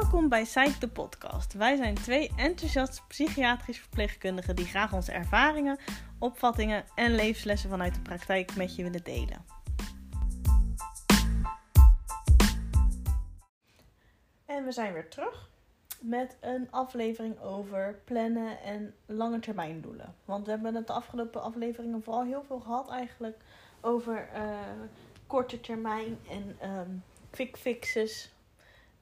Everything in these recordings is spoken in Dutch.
Welkom bij Psych de podcast. Wij zijn twee enthousiaste psychiatrische verpleegkundigen die graag onze ervaringen, opvattingen en levenslessen vanuit de praktijk met je willen delen. En we zijn weer terug met een aflevering over plannen en lange termijn doelen. Want we hebben het de afgelopen afleveringen vooral heel veel gehad eigenlijk over eh, korte termijn en ehm, quick fixes.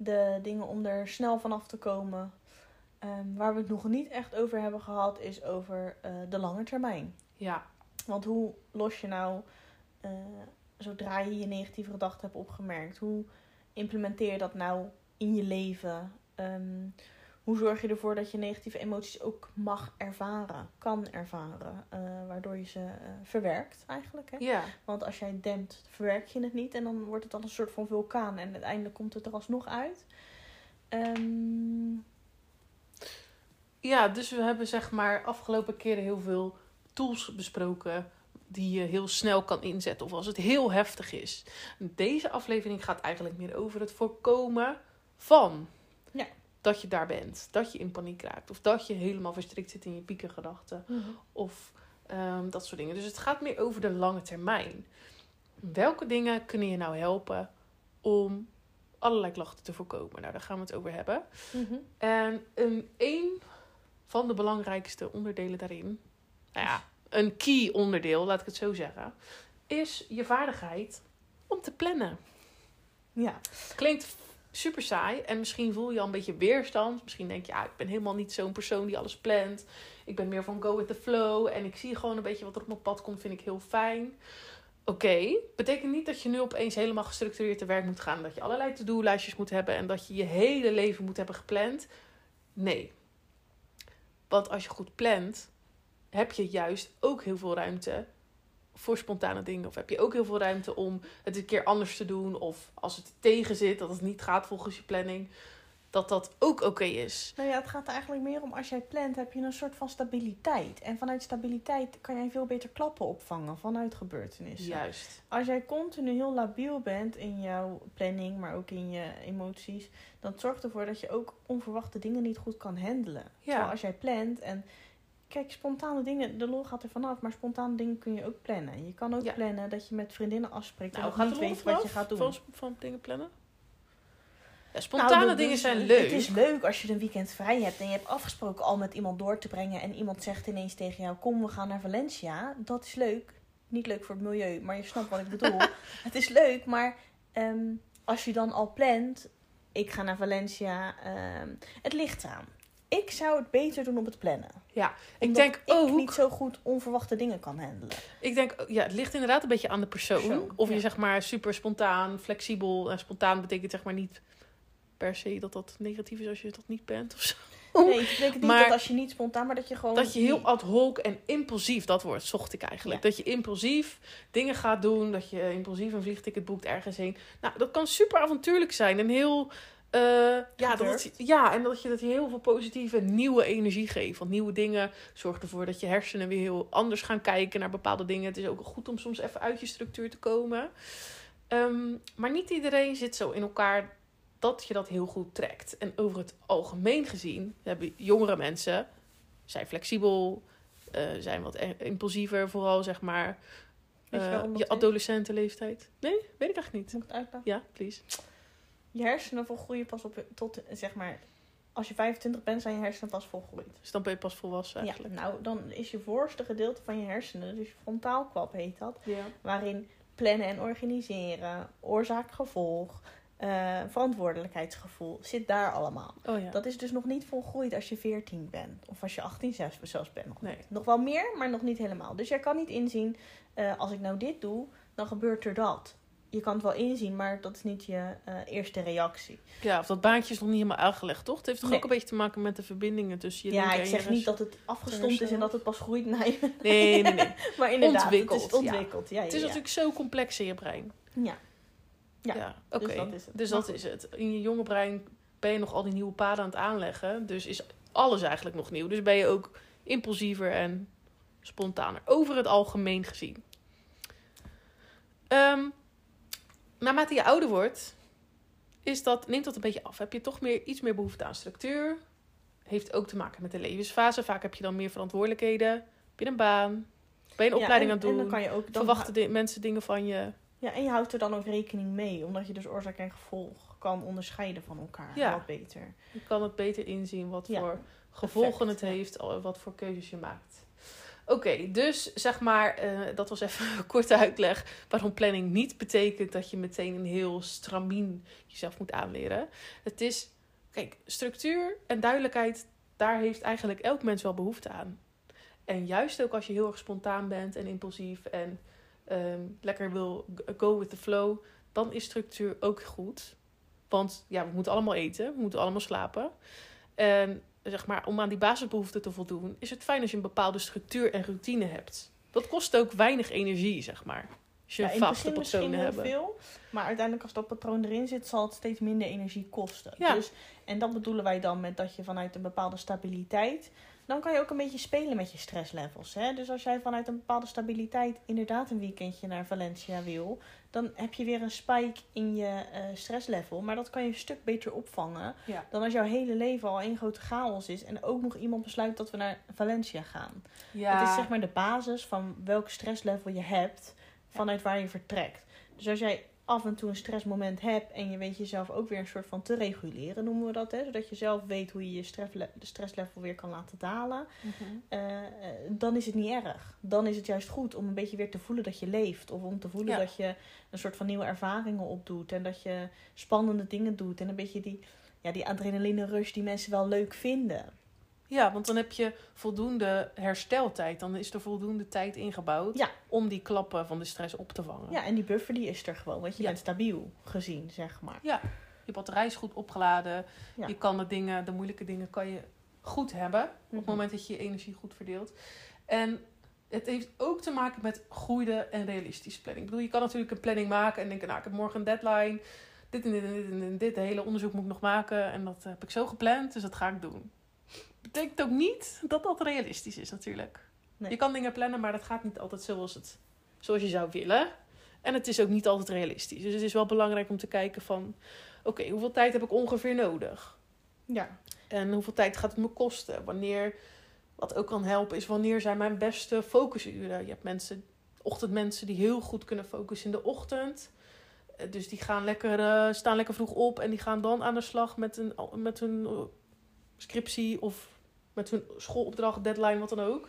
De dingen om er snel vanaf te komen. Ehm, waar we het nog niet echt over hebben gehad is over eh, de lange termijn. Ja, Want hoe los je nou, eh, zodra je je negatieve gedachten hebt opgemerkt, hoe implementeer je dat nou in je leven? Ehm, hoe zorg je ervoor dat je negatieve emoties ook mag ervaren, kan ervaren, eh, waardoor je ze eh, verwerkt eigenlijk. Hè? ja. Want als jij dempt, verwerk je het niet en dan wordt het al een soort van vulkaan en uiteindelijk komt het er alsnog uit. Ehm, ja, dus we hebben zeg maar afgelopen keren heel veel tools besproken die je heel snel kan inzetten of als het heel heftig is. Deze aflevering gaat eigenlijk meer over het voorkomen van. Dat je daar bent, dat je in paniek raakt of dat je helemaal verstrikt zit in je piekengedachten of ehm, dat soort dingen. Dus het gaat meer over de lange termijn. Welke dingen kunnen je nou helpen om allerlei klachten te voorkomen? Nou, daar gaan we het over hebben. Mhm. En een, een van de belangrijkste onderdelen daarin, nou ja, een key onderdeel, laat ik het zo zeggen, is je vaardigheid om te plannen. Ja. Klinkt super saai en misschien voel je al een beetje weerstand. Misschien denk je, ja, ik ben helemaal niet zo'n persoon die alles plant. Ik ben meer van go with the flow en ik zie gewoon een beetje wat er op mijn pad komt, vind ik heel fijn. Oké, betekent niet dat je nu opeens helemaal gestructureerd te werk moet gaan. Dat je allerlei to-do-lijstjes moet hebben en dat je je hele leven moet hebben gepland. Nee. Want als je goed plant, heb je juist ook heel veel ruimte voor spontane dingen. Of heb je ook heel veel ruimte om het een keer anders te doen. Of als het tegen zit, dat het niet gaat volgens je planning, dat dat ook oké is. Nou ja, het gaat er eigenlijk meer om als jij plant, heb je een soort van stabiliteit. En vanuit stabiliteit kan jij veel beter klappen opvangen vanuit gebeurtenissen. Juist. Als jij continu heel labiel bent in jouw planning, maar ook in je emoties, dan zorgt ervoor dat je ook onverwachte dingen niet goed kan handelen. Terwijl als jij plant en kijk, spontane dingen, de lol gaat er vanaf, maar spontane dingen kun je ook plannen. Je kan ook Ja. plannen dat je met vriendinnen afspreekt Nou, en gaat niet weet wat je gaat doen. Van, van dingen plannen? Ja, spontane Nou, dat dingen zijn leuk. Het is leuk als je een weekend vrij hebt en je hebt afgesproken al met iemand door te brengen en iemand zegt ineens tegen jou: Kom, we gaan naar Valencia. Dat is leuk. Niet leuk voor het milieu, maar je snapt wat ik bedoel. het is leuk, maar ehm, als je dan al plant: Ik ga naar Valencia. ehm, het ligt aan. Ik zou het beter doen op het plannen. Ja, ik Omdat denk ik ook. niet zo goed onverwachte dingen kan handelen. Ik denk, ja, het ligt inderdaad een beetje aan de persoon. Persoon, of je ja. zeg maar super spontaan, flexibel. En spontaan betekent zeg maar niet per se dat dat negatief is als je dat niet bent of zo. Nee, het betekent niet Maar- dat als je niet spontaan, maar dat je gewoon. Dat je heel ad hoc en impulsief, dat woord zocht ik eigenlijk. Ja. Dat je impulsief dingen gaat doen, dat je impulsief een vliegticket boekt ergens heen. Nou, dat kan super avontuurlijk zijn en heel... eh, ja, dat het, ja, en dat je dat heel veel positieve nieuwe energie geeft. Want nieuwe dingen zorgen ervoor dat je hersenen weer heel anders gaan kijken naar bepaalde dingen. Het is ook goed om soms even uit je structuur te komen. Ehm, maar niet iedereen zit zo in elkaar dat je dat heel goed trekt. En over het algemeen gezien hebben jongere mensen zijn flexibel, eh, zijn wat e- impulsiever, vooral zeg maar. Weet je eh, je adolescentenleeftijd. Nee, weet ik eigenlijk niet. Moet ik het uitleggen? Ja, please. Je hersenen volgroeien pas op tot zeg maar. Als je 25 bent, zijn je hersenen pas volgroeid. Dus dan ben je pas volwassen eigenlijk. Ja, nou, dan is je voorste gedeelte van je hersenen, dus je frontaalkwab heet dat, Ja. waarin plannen en organiseren, oorzaak-gevolg, eh, verantwoordelijkheidsgevoel, zit daar allemaal. Oh ja. Dat is dus nog niet volgroeid als je 14 bent, of als je 18 zelfs, bent. Nog, Nee. nog wel meer, maar nog niet helemaal. Dus jij kan niet inzien, eh, als ik nou dit doe, dan gebeurt er dat. Je kan het wel inzien, maar dat is niet je eh, eerste reactie. ja, of dat baantje is nog niet helemaal aangelegd, toch? Het heeft toch Nee. ook een beetje te maken met de verbindingen tussen je ja, ik zeg niet dat het afgestomd is en dat het pas groeit naar je. Nee, nee, nee. Maar inderdaad, Ontwikkeld, het is ontwikkeld. Ja. Ja, Het is ja. natuurlijk zo complex in je brein. Ja. Ja, Ja, oké. dus dat is het. Dus dat is het. In je jonge brein ben je nog al die nieuwe paden aan het aanleggen. Dus is alles eigenlijk nog nieuw. Dus ben je ook impulsiever en spontaner. Over het algemeen gezien. Ehm, naarmate je ouder wordt, is dat, neemt dat een beetje af. Heb je toch meer, iets meer behoefte aan structuur. Heeft ook te maken met de levensfase. Vaak heb je dan meer verantwoordelijkheden. Heb je een baan? Ben je een Ja, opleiding en, aan het doen? En dan kan je ook dan Verwachten di- mensen dingen van je? Ja, en je houdt er dan ook rekening mee, omdat je dus oorzaak en gevolg kan onderscheiden van elkaar. Ja. Wat beter. Je kan het beter inzien wat Ja, voor gevolgen effect, het heeft, wat voor keuzes je maakt. Oké, dus zeg maar, eh, dat was even een korte uitleg waarom planning niet betekent dat je meteen een heel stramien jezelf moet aanleren. Het is, kijk, structuur en duidelijkheid, daar heeft eigenlijk elk mens wel behoefte aan. En juist ook als je heel erg spontaan bent en impulsief en ehm, lekker wil go with the flow, dan is structuur ook goed. Want ja, we moeten allemaal eten, we moeten allemaal slapen. En zeg maar, om aan die basisbehoeften te voldoen, is het fijn als je een bepaalde structuur en routine hebt. Dat kost ook weinig energie, zeg maar. Als je Ja, het vaste heel hebt. veel, maar uiteindelijk als dat patroon erin zit, zal het steeds minder energie kosten. Ja. Dus, en dat bedoelen wij dan met dat je vanuit een bepaalde stabiliteit, dan kan je ook een beetje spelen met je stresslevels. Hè? Dus als jij vanuit een bepaalde stabiliteit inderdaad een weekendje naar Valencia wil, dan heb je weer een spike in je eh, stresslevel. Maar dat kan je een stuk beter opvangen Ja. dan als jouw hele leven al één grote chaos is en ook nog iemand besluit dat we naar Valencia gaan. Ja. Het is zeg maar de basis van welk stresslevel je hebt vanuit waar je vertrekt. Dus als jij af en toe een stressmoment hebt en je weet jezelf ook weer een soort van te reguleren, noemen we dat, hè? zodat je zelf weet hoe je je stressle- stresslevel weer kan laten dalen, Mhm. eh, dan is het niet erg. Dan is het juist goed om een beetje weer te voelen dat je leeft. Of om te voelen Ja. dat je een soort van nieuwe ervaringen opdoet en dat je spannende dingen doet en een beetje die, ja, die adrenaline rush die mensen wel leuk vinden. Ja, want dan heb je voldoende hersteltijd. Dan is er voldoende tijd ingebouwd Ja. om die klappen van de stress op te vangen. Ja, en die buffer die is er gewoon, want je Ja. bent stabiel gezien, zeg maar. Je batterij is goed opgeladen. Ja. Je kan de dingen, de moeilijke dingen, kan je goed hebben. Op Mhm. het moment dat je je energie goed verdeelt. En het heeft ook te maken met goede en realistische planning. Ik bedoel, je kan natuurlijk een planning maken en denken, nou, ik heb morgen een deadline. Dit en dit en dit en dit, en dit. De hele onderzoek moet ik nog maken. En dat heb ik zo gepland, dus dat ga ik doen. Betekent ook niet dat dat realistisch is natuurlijk. Nee. Je kan dingen plannen, maar dat gaat niet altijd zoals, het, zoals je zou willen. En het is ook niet altijd realistisch. Dus het is wel belangrijk om te kijken van... Oké, hoeveel tijd heb ik ongeveer nodig? Ja. En hoeveel tijd gaat het me kosten? Wanneer, wat ook kan helpen, is wanneer zijn mijn beste focusuren? Je hebt mensen, ochtendmensen die heel goed kunnen focussen in de ochtend. Eh, Dus die gaan lekker, eh, staan lekker vroeg op en die gaan dan aan de slag met, een, met hun eh, scriptie of met hun schoolopdracht, deadline, wat dan ook.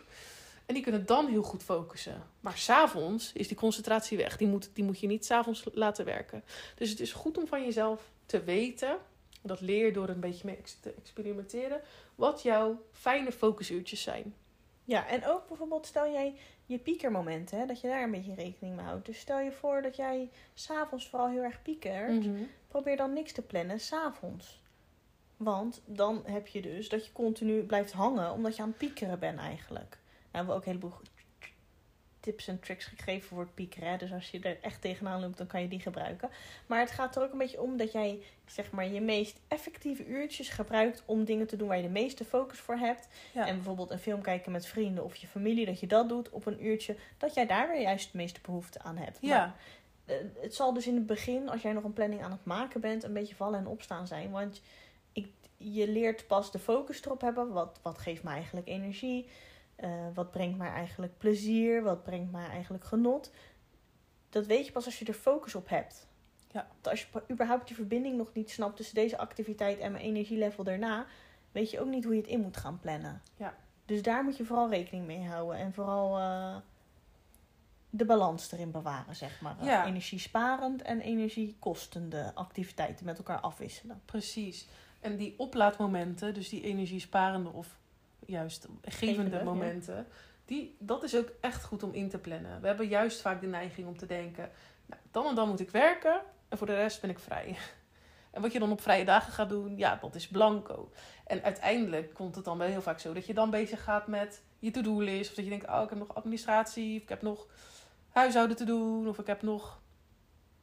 En die kunnen dan heel goed focussen. Maar s'avonds is die concentratie weg. Die moet, die moet je niet s'avonds laten werken. Dus het is goed om van jezelf te weten dat leer je door een beetje mee te experimenteren. Wat jouw fijne focusuurtjes zijn. Ja, en ook bijvoorbeeld stel jij je piekermomenten, hè, dat je daar een beetje rekening mee houdt. Dus stel je voor dat jij s'avonds vooral heel erg piekert. Probeer dan niks te plannen s'avonds. Want dan heb je dus dat je continu blijft hangen omdat je aan het piekeren bent eigenlijk. Nou hebben we ook een heleboel tips en tricks gegeven voor het piekeren. hè. Dus als je er echt tegenaan loopt, dan kan je die gebruiken. Maar het gaat er ook een beetje om dat jij zeg maar je meest effectieve uurtjes gebruikt om dingen te doen waar je de meeste focus voor hebt. Ja. En bijvoorbeeld een film kijken met vrienden of je familie, dat je dat doet op een uurtje, dat jij daar weer juist de meeste behoefte aan hebt. Maar Ja, eh, het zal dus in het begin, als jij nog een planning aan het maken bent, een beetje vallen en opstaan zijn. Want je leert pas de focus erop hebben. Wat, wat geeft me eigenlijk energie? Eh, wat brengt mij eigenlijk plezier? Wat brengt mij eigenlijk genot? Dat weet je pas als je er focus op hebt. Ja. Want Als je überhaupt je verbinding nog niet snapt tussen deze activiteit en mijn energielevel daarna, weet je ook niet hoe je het in moet gaan plannen. Ja. Dus daar moet je vooral rekening mee houden. En vooral eh, de balans erin bewaren, zeg maar. Ja. Energiesparend en energiekostende activiteiten met elkaar afwisselen. precies. En die oplaadmomenten, dus die energiesparende of juist gevende Gevende, ja. momenten, die, dat is ook echt goed om in te plannen. We hebben juist vaak de neiging om te denken, nou, dan en dan moet ik werken en voor de rest ben ik vrij. En wat je dan op vrije dagen gaat doen, ja, dat is blanco. En uiteindelijk komt het dan wel heel vaak zo dat je dan bezig gaat met je to-do-list. Of dat je denkt, oh, ik heb nog administratie, of ik heb nog huishouden te doen, of ik heb nog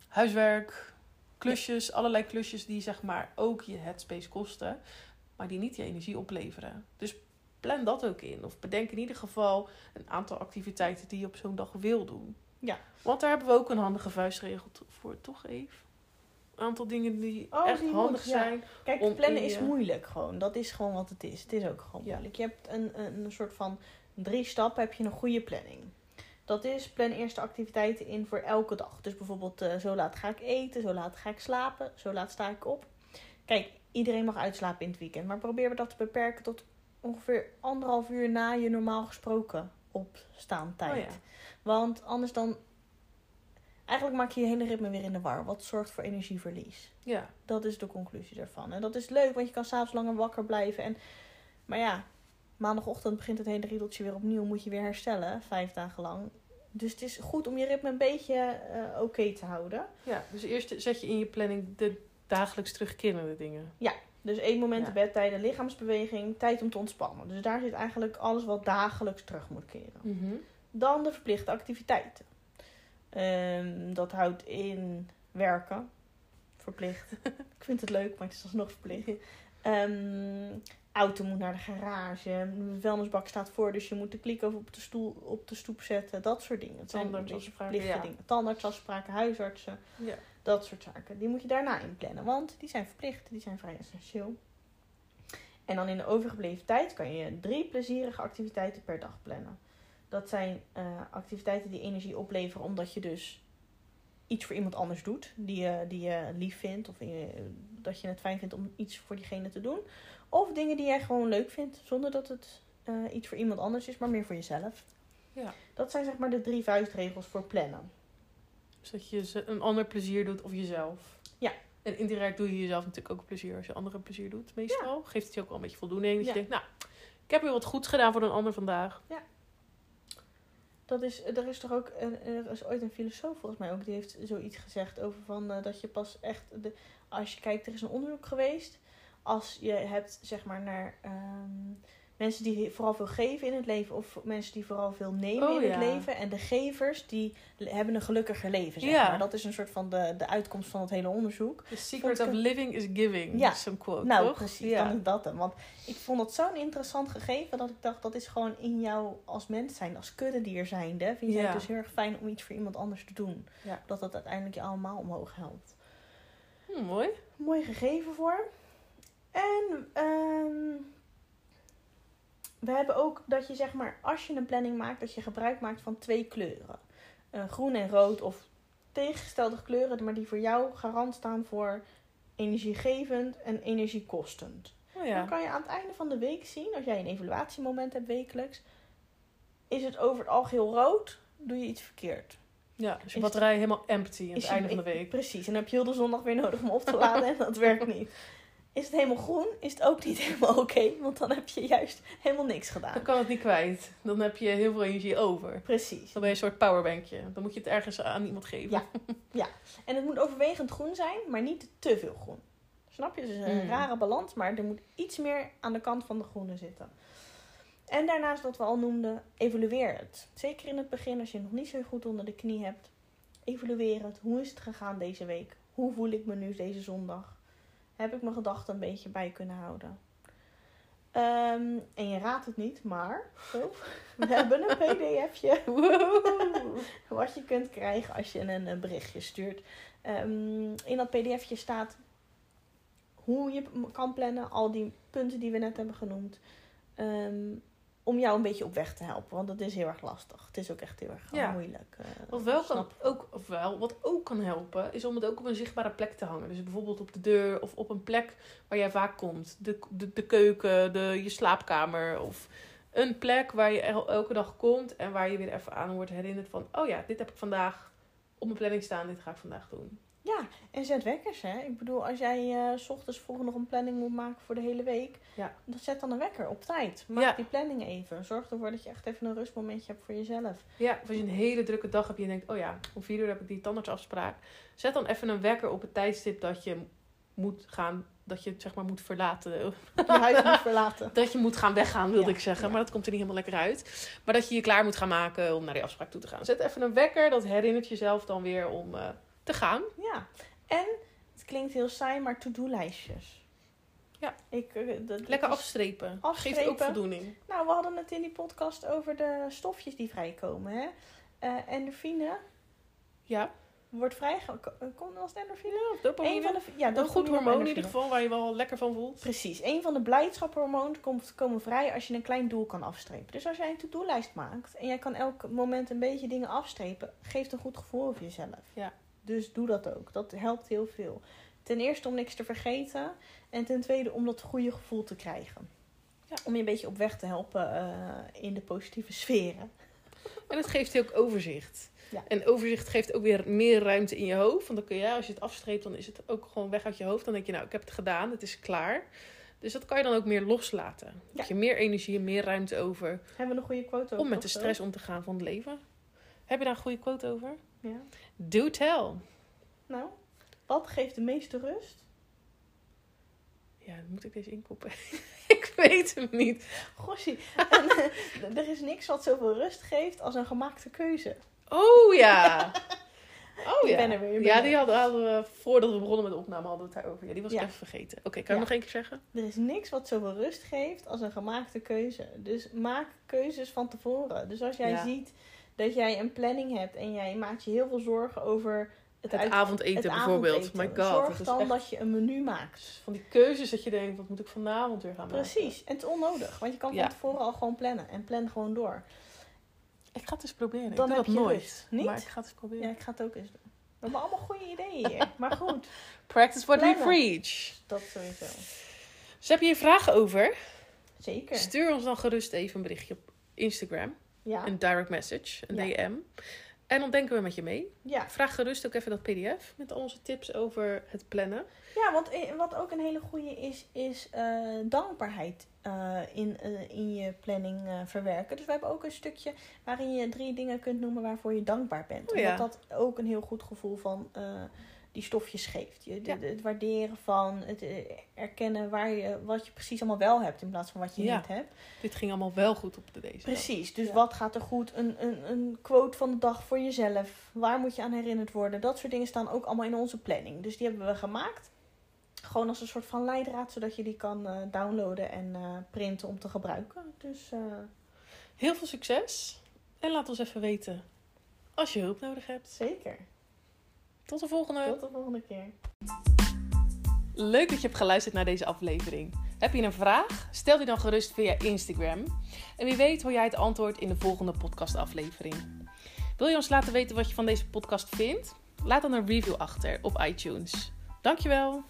huiswerk, klusjes, allerlei klusjes die zeg maar ook je headspace kosten, maar die niet je energie opleveren. Dus plan dat ook in. Of bedenk in ieder geval een aantal activiteiten die je op zo'n dag wil doen. Ja. Want daar hebben we ook een handige vuistregel voor, toch Eve? Een aantal dingen die Oh, echt die moet, handig ja. zijn. Kijk, Om plannen is moeilijk gewoon. Dat is gewoon wat het is. Het is ook gewoon Ja. moeilijk. Je hebt een, een, een soort van drie stappen, heb je een goede planning. Dat is, plan eerst de activiteiten in voor elke dag. Dus bijvoorbeeld, eh, zo laat ga ik eten, zo laat ga ik slapen, zo laat sta ik op. Kijk, iedereen mag uitslapen in het weekend. Maar probeer we dat te beperken tot ongeveer anderhalf uur na je normaal gesproken opstaan tijd. Oh ja. Want anders dan... Eigenlijk maak je je hele ritme weer in de war. Wat zorgt voor energieverlies. Ja. Dat is de conclusie daarvan. En dat is leuk, want je kan s'avonds langer wakker blijven. En, maar ja, maandagochtend begint het hele riedeltje weer opnieuw. Moet je weer herstellen, vijf dagen lang. Dus het is goed om je ritme een beetje eh, oké te houden. ja, dus eerst zet je in je planning de dagelijks terugkerende dingen. Dus één moment Ja. bedtijden, lichaamsbeweging, tijd om te ontspannen. Dus daar zit eigenlijk alles wat dagelijks terug moet keren. Dan de verplichte activiteiten. Ehm, dat houdt in werken. Verplicht. ik vind het leuk, maar het is alsnog verplicht. Ehm, auto moet naar de garage. De vuilnisbak staat voor, dus je moet de klik over op de, stoel, op de stoep zetten. Dat soort dingen. Het zijn een beetje Tandartsafspraken, verplichte ja. dingen. Tandartsafspraken, huisartsen. Ja. Dat soort zaken. Die moet je daarna inplannen. Want die zijn verplicht. Die zijn vrij essentieel. En dan in de overgebleven tijd kan je drie plezierige activiteiten per dag plannen. Dat zijn eh, activiteiten die energie opleveren omdat je dus iets voor iemand anders doet. Die je, die je lief vindt. Of dat je het fijn vindt om iets voor diegene te doen. Of dingen die jij gewoon leuk vindt. Zonder dat het eh, iets voor iemand anders is. Maar meer voor jezelf. Ja. Dat zijn zeg maar de drie vuistregels voor plannen. Dus dat je ze- een ander plezier doet of jezelf. Ja. En indirect doe je jezelf natuurlijk ook plezier als je anderen plezier doet. Meestal geeft het je ook wel een beetje voldoening. Dat Ja. je denkt, nou, ik heb weer wat goeds gedaan voor een ander vandaag. Dat is, er is toch ook, er is ooit een filosoof volgens mij ook, die heeft zoiets gezegd over van eh, dat je pas echt, de, als je kijkt, er is een onderzoek geweest, als je hebt zeg maar naar ehm, mensen die vooral veel geven in het leven of mensen die vooral veel nemen Oh, in het leven en de gevers die hebben een gelukkiger leven zeg Ja. maar. Dat is een soort van de, de uitkomst van het hele onderzoek. The secret of living is giving. Ja. Dat is zo'n quote, Nou, toch? precies, Ja. dan is dat hem. Want ik vond het zo'n interessant gegeven dat ik dacht, dat is gewoon in jou als mens zijn, als kuddedier zijnde. Vind Ja. het dus heel erg fijn om iets voor iemand anders te doen. Ja. Dat dat uiteindelijk je allemaal omhoog helpt. Hm, mooi. Mooi gegeven voor. En ehm, we hebben ook dat je zeg maar, als je een planning maakt, dat je gebruik maakt van twee kleuren. Eh, groen en rood of tegengestelde kleuren, maar die voor jou garant staan voor energiegevend en energiekostend. Oh Dan kan je aan het einde van de week zien, als jij een evaluatiemoment hebt wekelijks, is het over het algeheel rood, doe je iets verkeerd. ja, dus je Is- batterij helemaal empty aan het je- einde van de week. Precies, en dan heb je heel de zondag weer nodig om op te laden en dat werkt niet. Is het helemaal groen, is het ook niet helemaal oké, want dan heb je juist helemaal niks Dan gedaan. kan het niet kwijt. Dan heb je heel veel energie over. Precies. Dan ben je een soort powerbankje. Dan moet je het ergens aan iemand geven. Ja. En het moet overwegend groen zijn, maar niet te veel groen. Snap je? Dus een Mm. rare balans, maar er moet iets meer aan de kant van de groene zitten. En daarnaast wat we al noemden, evalueer het. Zeker in het begin, als je het nog niet zo goed onder de knie hebt. Evalueer het. Hoe is het gegaan deze week? Hoe voel ik me nu deze zondag? Heb ik mijn gedachten een beetje bij kunnen houden? Ehm, en je raadt het niet, maar we hebben een pdfje wat je kunt krijgen als je een, berichtje stuurt. Ehm, in dat pdfje staat hoe je kan plannen, al die punten die we net hebben genoemd. Ehm, om jou een beetje op weg te helpen, want dat is heel erg lastig. Het is ook echt heel erg eh, Ja. moeilijk. eh, Wat wel, kan, ook, of wel, wat ook kan helpen, is om het ook op een zichtbare plek te hangen. Dus bijvoorbeeld op de deur of op een plek waar jij vaak komt. De, de, de keuken, de, je slaapkamer of een plek waar je el- elke dag komt en waar je weer even aan wordt herinnerd van... Oh ja, dit heb ik vandaag op mijn planning staan, dit ga ik vandaag doen. Ja, en zet wekkers, hè. Ik bedoel, als jij eh, s ochtends vroeg nog een planning moet maken voor de hele week... Ja. Dan zet dan een wekker op tijd. Maak Ja. die planning even. Zorg ervoor dat je echt even een rustmomentje hebt voor jezelf. Ja, of als je een hele drukke dag hebt en je denkt... Oh ja, om vier uur heb ik die tandartsafspraak. Zet dan even een wekker op het tijdstip dat je moet gaan... Dat je het zeg maar moet verlaten. Je huis moet verlaten. Dat je moet gaan weggaan, wilde Ja, ik zeggen. ja. Maar dat komt er niet helemaal lekker uit. Maar dat je je klaar moet gaan maken om naar die afspraak toe te gaan. Zet even een wekker. Dat herinnert jezelf dan weer om eh, te gaan. Ja, en het klinkt heel saai, maar to-do-lijstjes. Ja. Ik, eh, dat, Lekker is- afstrepen. Afstrepen. Geeft ook voldoening. Nou, we hadden het in die podcast over de stofjes die vrijkomen, hè. Eh endorfine, Ja. wordt vrij. Komt als endorfine? Ja, dopamine. Een van de, ja, een goed hormoon in ieder geval, waar je wel lekker van voelt. Precies. Een van de blijdschapshormonen komt komen vrij als je een klein doel kan afstrepen. Dus als jij een to-do-lijst maakt en jij kan elk moment een beetje dingen afstrepen, geeft een goed gevoel over jezelf. Ja. Dus doe dat ook. Dat helpt heel veel. Ten eerste om niks te vergeten. En ten tweede om dat goede gevoel te krijgen. Ja. Om je een beetje op weg te helpen eh, in de positieve sferen. En het geeft je ook overzicht. Ja. En overzicht geeft ook weer meer ruimte in je hoofd. Want dan kun je, als je het afstreept, dan is het ook gewoon weg uit je hoofd. Dan denk je, nou, ik heb het gedaan, het is klaar. Dus dat kan je dan ook meer loslaten. Dan Ja. heb je meer energie en meer ruimte over Hebben we een goede quote over? om met de stress om te gaan van het leven. Heb je daar een goede quote over? Ja. Do tell. Nou, wat geeft de meeste rust? Ja, dan moet ik deze inkoppen. ik weet hem niet. Gossie. En, eh, er is niks wat zoveel rust geeft als een gemaakte keuze. Oh ja. Oh Ik ja. ben er weer, ben ja, die hadden, hadden we voordat we begonnen met de opname hadden we het daarover. Ja, die was Ja. ik even vergeten. Oké, kan Ja. je nog één keer zeggen? Er is niks wat zoveel rust geeft als een gemaakte keuze. Dus maak keuzes van tevoren. Dus als jij Ja. ziet dat jij een planning hebt en jij maakt je heel veel zorgen over het, Het uit- avondeten het bijvoorbeeld. avondeten. My god. Zorg dat is dan echt dat je een menu maakt. van die keuzes dat je denkt, wat moet ik vanavond weer gaan maken? Precies. En het is onnodig. Want je kan Ja. van tevoren al gewoon plannen. En plan gewoon door. Ik ga het eens proberen. Dan ik doe heb dat je nooit. rust. Niet? Maar ik ga het eens proberen. Ja, ik ga het ook eens doen. We hebben allemaal goede ideeën hier. Maar goed, Practice what we Plannen. preach. dat sowieso. Dus heb je hier vragen over? Zeker. Stuur ons dan gerust even een berichtje op Instagram. Ja. Een direct message, een Ja. DM. En dan denken we met je mee. Ja. Vraag gerust ook even dat pdf met al onze tips over het plannen. Ja, want wat ook een hele goede is, is eh, dankbaarheid eh, in, eh, in je planning verwerken. Dus we hebben ook een stukje waarin je drie dingen kunt noemen waarvoor je dankbaar bent. Oh ja. Omdat dat ook een heel goed gevoel van die stofjes geeft. Je, de- Ja. de- het waarderen van, het eh, erkennen waar je, wat je precies allemaal wel hebt in plaats van wat je Ja. niet hebt. Dit ging allemaal wel goed op de deze. dag. Precies, dus Ja. wat gaat er goed? Een, een, een quote van de dag voor jezelf. Waar moet je aan herinnerd worden? Dat soort dingen staan ook allemaal in onze planning. Dus die hebben we gemaakt. Gewoon als een soort van leidraad, zodat je die kan eh, downloaden en eh, printen om te gebruiken. Dus Heel veel succes. En laat ons even weten als je hulp nodig hebt. zeker. Tot de volgende. Tot de volgende keer. Leuk dat je hebt geluisterd naar deze aflevering. Heb je een vraag? Stel die dan gerust via Instagram. En wie weet hoor jij het antwoord in de volgende podcastaflevering. Wil je ons laten weten wat je van deze podcast vindt? Laat dan een review achter op iTunes. Dankjewel.